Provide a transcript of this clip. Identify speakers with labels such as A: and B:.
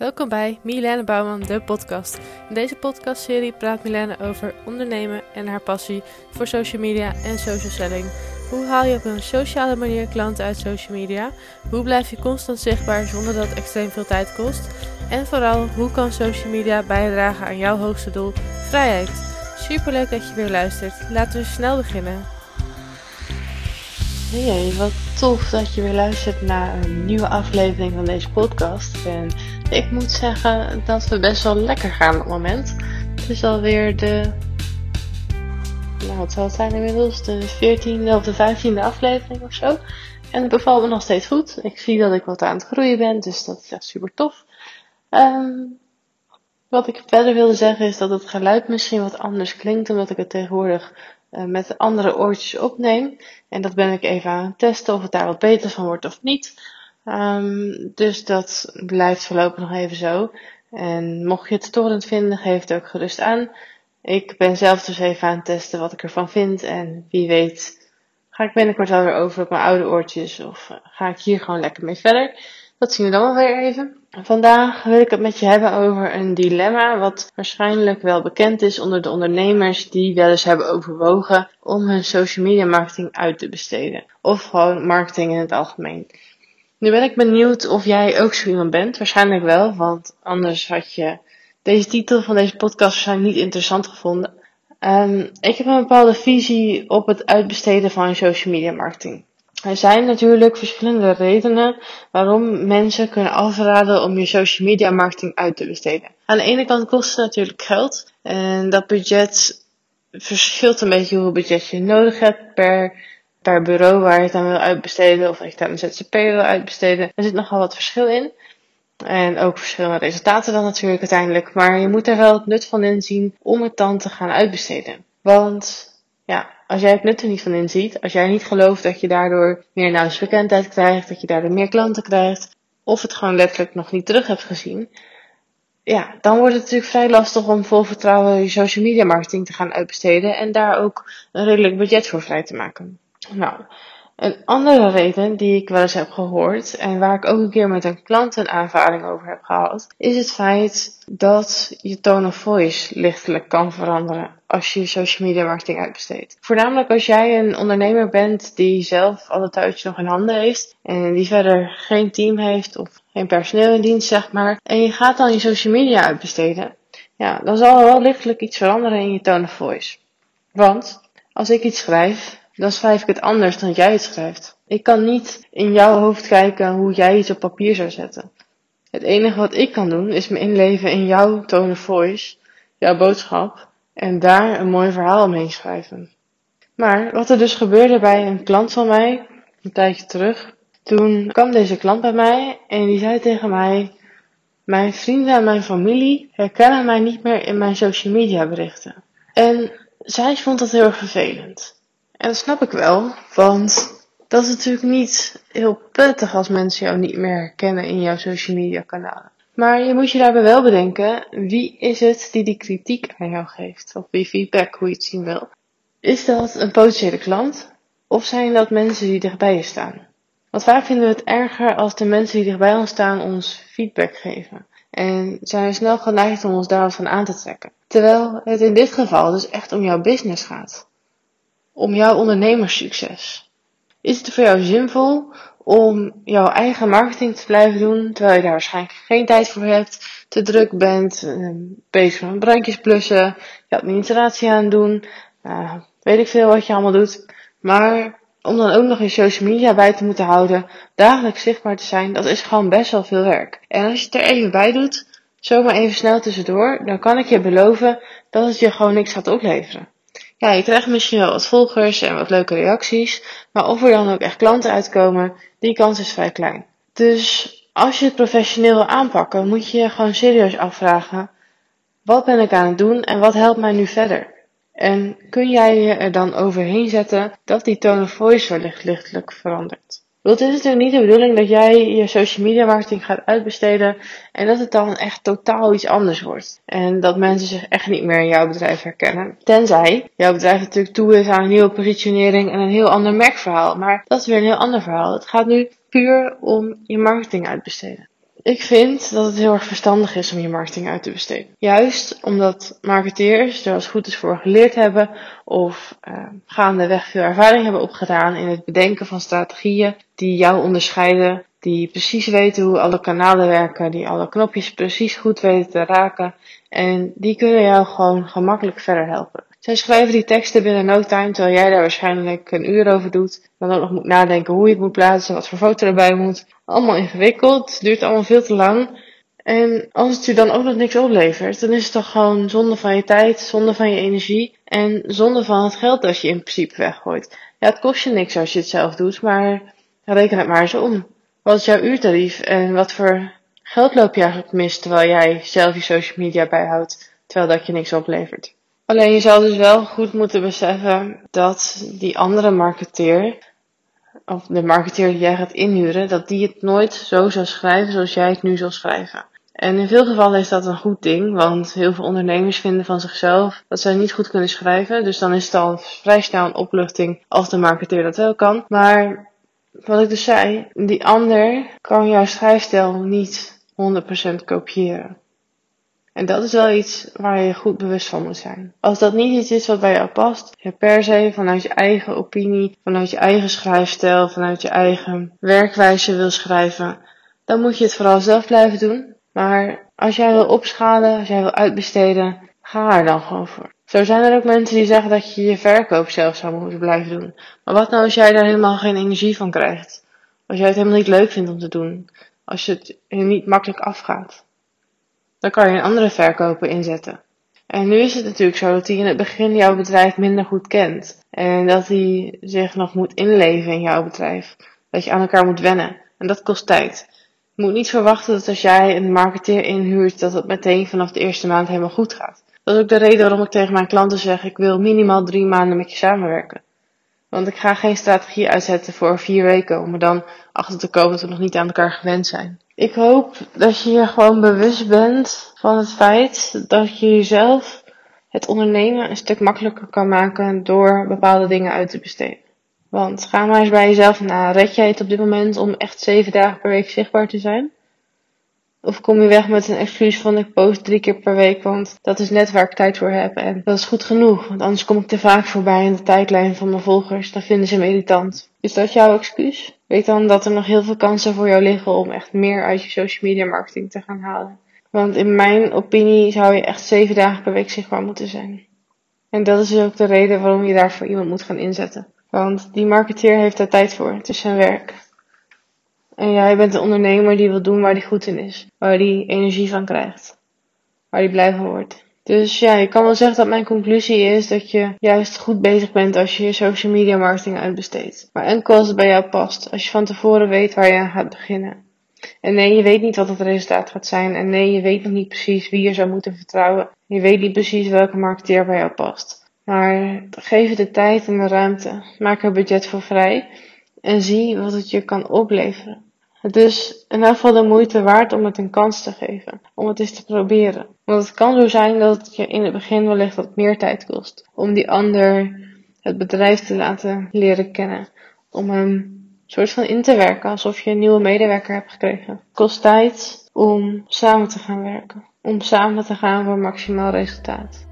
A: Welkom bij Milene Bouwman, de podcast. In deze podcastserie praat Milene over ondernemen en haar passie voor social media en social selling. Hoe haal je op een sociale manier klanten uit social media? Hoe blijf je constant zichtbaar zonder dat het extreem veel tijd kost? En vooral, hoe kan social media bijdragen aan jouw hoogste doel, vrijheid? Superleuk dat je weer luistert. Laten we snel beginnen.
B: Hey, wat tof dat je weer luistert naar een nieuwe aflevering van deze podcast. En ik moet zeggen dat we best wel lekker gaan op het moment. Het is alweer de. Nou, wat zal het zijn inmiddels? De 14e of de 15e aflevering of zo. En het bevalt me nog steeds goed. Ik zie dat ik wat aan het groeien ben, dus dat is echt super tof. Ehm, wat ik verder wilde zeggen is dat het geluid misschien wat anders klinkt, omdat ik het tegenwoordig uh, met andere oortjes opneem. En dat ben ik even aan het testen of het daar wat beter van wordt of niet. Um, dus dat blijft voorlopig nog even zo. En mocht je het storend vinden, geef het ook gerust aan. Ik ben zelf dus even aan het testen wat ik ervan vind. En wie weet ga ik binnenkort alweer over op mijn oude oortjes. Of uh, ga ik hier gewoon lekker mee verder. Dat zien we dan wel weer even. Vandaag wil ik het met je hebben over een dilemma wat waarschijnlijk wel bekend is onder de ondernemers die wel eens hebben overwogen om hun social media marketing uit te besteden. Of gewoon marketing in het algemeen. Nu ben ik benieuwd of jij ook zo iemand bent. Waarschijnlijk wel, want anders had je deze titel van deze podcast waarschijnlijk niet interessant gevonden. Um, ik heb een bepaalde visie op het uitbesteden van social media marketing. Er zijn natuurlijk verschillende redenen waarom mensen kunnen afraden om je social media marketing uit te besteden. Aan de ene kant kost het natuurlijk geld en dat budget verschilt een beetje hoeveel budget je nodig hebt per, per bureau waar je het aan wil uitbesteden of dat je het aan een ZZP wil uitbesteden. Er zit nogal wat verschil in. En ook verschillende resultaten dan natuurlijk uiteindelijk. Maar je moet er wel het nut van inzien om het dan te gaan uitbesteden. Want ja, als jij het nut er niet van inziet, als jij niet gelooft dat je daardoor meer naamsbekendheid krijgt, dat je daardoor meer klanten krijgt, of het gewoon letterlijk nog niet terug hebt gezien, ja, dan wordt het natuurlijk vrij lastig om vol vertrouwen je social media marketing te gaan uitbesteden en daar ook een redelijk budget voor vrij te maken. Nou, een andere reden die ik wel eens heb gehoord en waar ik ook een keer met een klant een aanvaring over heb gehad, is het feit dat je tone of voice lichtelijk kan veranderen als je social media marketing uitbesteedt. Voornamelijk als jij een ondernemer bent die zelf alle touwtjes nog in handen heeft en die verder geen team heeft of geen personeel in dienst, zeg maar, en je gaat dan je social media uitbesteden, ja, dan zal er wel lichtelijk iets veranderen in je tone of voice. Want als ik iets schrijf dan schrijf ik het anders dan jij het schrijft. Ik kan niet in jouw hoofd kijken hoe jij iets op papier zou zetten. Het enige wat ik kan doen is me inleven in jouw tone of voice, jouw boodschap, en daar een mooi verhaal omheen schrijven. Maar wat er dus gebeurde bij een klant van mij, een tijdje terug, toen kwam deze klant bij mij en die zei tegen mij: Mijn vrienden en mijn familie herkennen mij niet meer in mijn social media berichten. En zij vond dat heel erg vervelend. En dat snap ik wel, want dat is natuurlijk niet heel prettig als mensen jou niet meer herkennen in jouw social media kanalen. Maar je moet je daarbij wel bedenken, wie is het die die kritiek aan jou geeft? Of wie feedback, hoe je het zien wil. Is dat een potentiële klant? Of zijn dat mensen die dichtbij je staan? Want vaak vinden we het erger als de mensen die dichtbij ons staan ons feedback geven. En zijn we snel geneigd om ons daarvan aan te trekken. Terwijl het in dit geval dus echt om jouw business gaat om jouw ondernemerssucces? Is het voor jou zinvol om jouw eigen marketing te blijven doen, terwijl je daar waarschijnlijk geen tijd voor hebt, te druk bent, ehm, bezig met brandjes blussen, je administratie aan doen, uh, weet ik veel wat je allemaal doet. Maar om dan ook nog je social media bij te moeten houden, dagelijks zichtbaar te zijn, dat is gewoon best wel veel werk. En als je het er even bij doet, zomaar even snel tussendoor, dan kan ik je beloven dat het je gewoon niks gaat opleveren ja, je krijgt misschien wel wat volgers en wat leuke reacties, maar of er dan ook echt klanten uitkomen, die kans is vrij klein. Dus als je het professioneel wil aanpakken, moet je je gewoon serieus afvragen: wat ben ik aan het doen en wat helpt mij nu verder? En kun jij je er dan overheen zetten dat die tone of voice wellicht lichtelijk verandert? Want het is natuurlijk niet de bedoeling dat jij je social media marketing gaat uitbesteden en dat het dan echt totaal iets anders wordt. En dat mensen zich echt niet meer in jouw bedrijf herkennen. Tenzij jouw bedrijf natuurlijk toe is aan een nieuwe positionering en een heel ander merkverhaal. Maar dat is weer een heel ander verhaal. Het gaat nu puur om je marketing uitbesteden. Ik vind dat het heel erg verstandig is om je marketing uit te besteden. Juist omdat marketeers er als goed is voor geleerd hebben of uh, gaandeweg veel ervaring hebben opgedaan in het bedenken van strategieën die jou onderscheiden, die precies weten hoe alle kanalen werken, die alle knopjes precies goed weten te raken en die kunnen jou gewoon gemakkelijk verder helpen. Zij schrijven die teksten binnen no time, terwijl jij daar waarschijnlijk een uur over doet. Dan ook nog moet nadenken hoe je het moet plaatsen, wat voor foto erbij moet. Allemaal ingewikkeld, duurt allemaal veel te lang. En als het je dan ook nog niks oplevert, dan is het toch gewoon zonde van je tijd, zonde van je energie en zonde van het geld dat je in principe weggooit. Ja, het kost je niks als je het zelf doet, maar reken het maar eens om. Wat is jouw uurtarief en wat voor geld loop je eigenlijk mis terwijl jij zelf je social media bijhoudt, terwijl dat je niks oplevert? Alleen je zal dus wel goed moeten beseffen dat die andere marketeer, of de marketeer die jij gaat inhuren, dat die het nooit zo zal schrijven zoals jij het nu zal schrijven. En in veel gevallen is dat een goed ding, want heel veel ondernemers vinden van zichzelf dat zij niet goed kunnen schrijven. Dus dan is het al vrij snel een opluchting als de marketeer dat wel kan. Maar wat ik dus zei, die ander kan jouw schrijfstijl niet 100% kopiëren. En dat is wel iets waar je goed bewust van moet zijn. Als dat niet iets is wat bij jou past, je per se vanuit je eigen opinie, vanuit je eigen schrijfstijl, vanuit je eigen werkwijze wil schrijven, dan moet je het vooral zelf blijven doen. Maar als jij wil opschalen, als jij wil uitbesteden, ga er dan gewoon voor. Zo zijn er ook mensen die zeggen dat je je verkoop zelf zou moeten blijven doen. Maar wat nou als jij daar helemaal geen energie van krijgt? Als jij het helemaal niet leuk vindt om te doen? Als je het niet makkelijk afgaat? Dan kan je een andere verkoper inzetten. En nu is het natuurlijk zo dat hij in het begin jouw bedrijf minder goed kent. En dat hij zich nog moet inleven in jouw bedrijf. Dat je aan elkaar moet wennen. En dat kost tijd. Je moet niet verwachten dat als jij een marketeer inhuurt, dat het meteen vanaf de eerste maand helemaal goed gaat. Dat is ook de reden waarom ik tegen mijn klanten zeg, ik wil minimaal drie maanden met je samenwerken. Want ik ga geen strategie uitzetten voor vier weken om er dan achter te komen dat we nog niet aan elkaar gewend zijn. Ik hoop dat je je gewoon bewust bent van het feit dat je jezelf het ondernemen een stuk makkelijker kan maken door bepaalde dingen uit te besteden. Want ga maar eens bij jezelf na. Red jij het op dit moment om echt zeven dagen per week zichtbaar te zijn? Of kom je weg met een excuus van ik post drie keer per week, want dat is net waar ik tijd voor heb. En dat is goed genoeg, want anders kom ik te vaak voorbij in de tijdlijn van mijn volgers. Dan vinden ze me irritant. Is dat jouw excuus? Weet dan dat er nog heel veel kansen voor jou liggen om echt meer uit je social media marketing te gaan halen. Want in mijn opinie zou je echt zeven dagen per week zichtbaar moeten zijn. En dat is dus ook de reden waarom je daarvoor iemand moet gaan inzetten. Want die marketeer heeft daar tijd voor. Het is zijn werk. En jij bent een ondernemer die wil doen waar hij goed in is. Waar hij energie van krijgt. Waar hij blij van wordt. Dus ja, ik kan wel zeggen dat mijn conclusie is dat je juist goed bezig bent als je je social media marketing uitbesteedt. Maar enkel als het bij jou past. Als je van tevoren weet waar je aan gaat beginnen. En nee, je weet niet wat het resultaat gaat zijn. En nee, je weet nog niet precies wie je zou moeten vertrouwen. Je weet niet precies welke marketeer bij jou past. Maar geef het de tijd en de ruimte. Maak er budget voor vrij. En zie wat het je kan opleveren. Het is in elk geval de moeite waard om het een kans te geven. Om het eens te proberen. Want het kan zo zijn dat het je in het begin wellicht wat meer tijd kost. Om die ander het bedrijf te laten leren kennen. Om hem soort van in te werken alsof je een nieuwe medewerker hebt gekregen. Het kost tijd om samen te gaan werken. Om samen te gaan voor maximaal resultaat.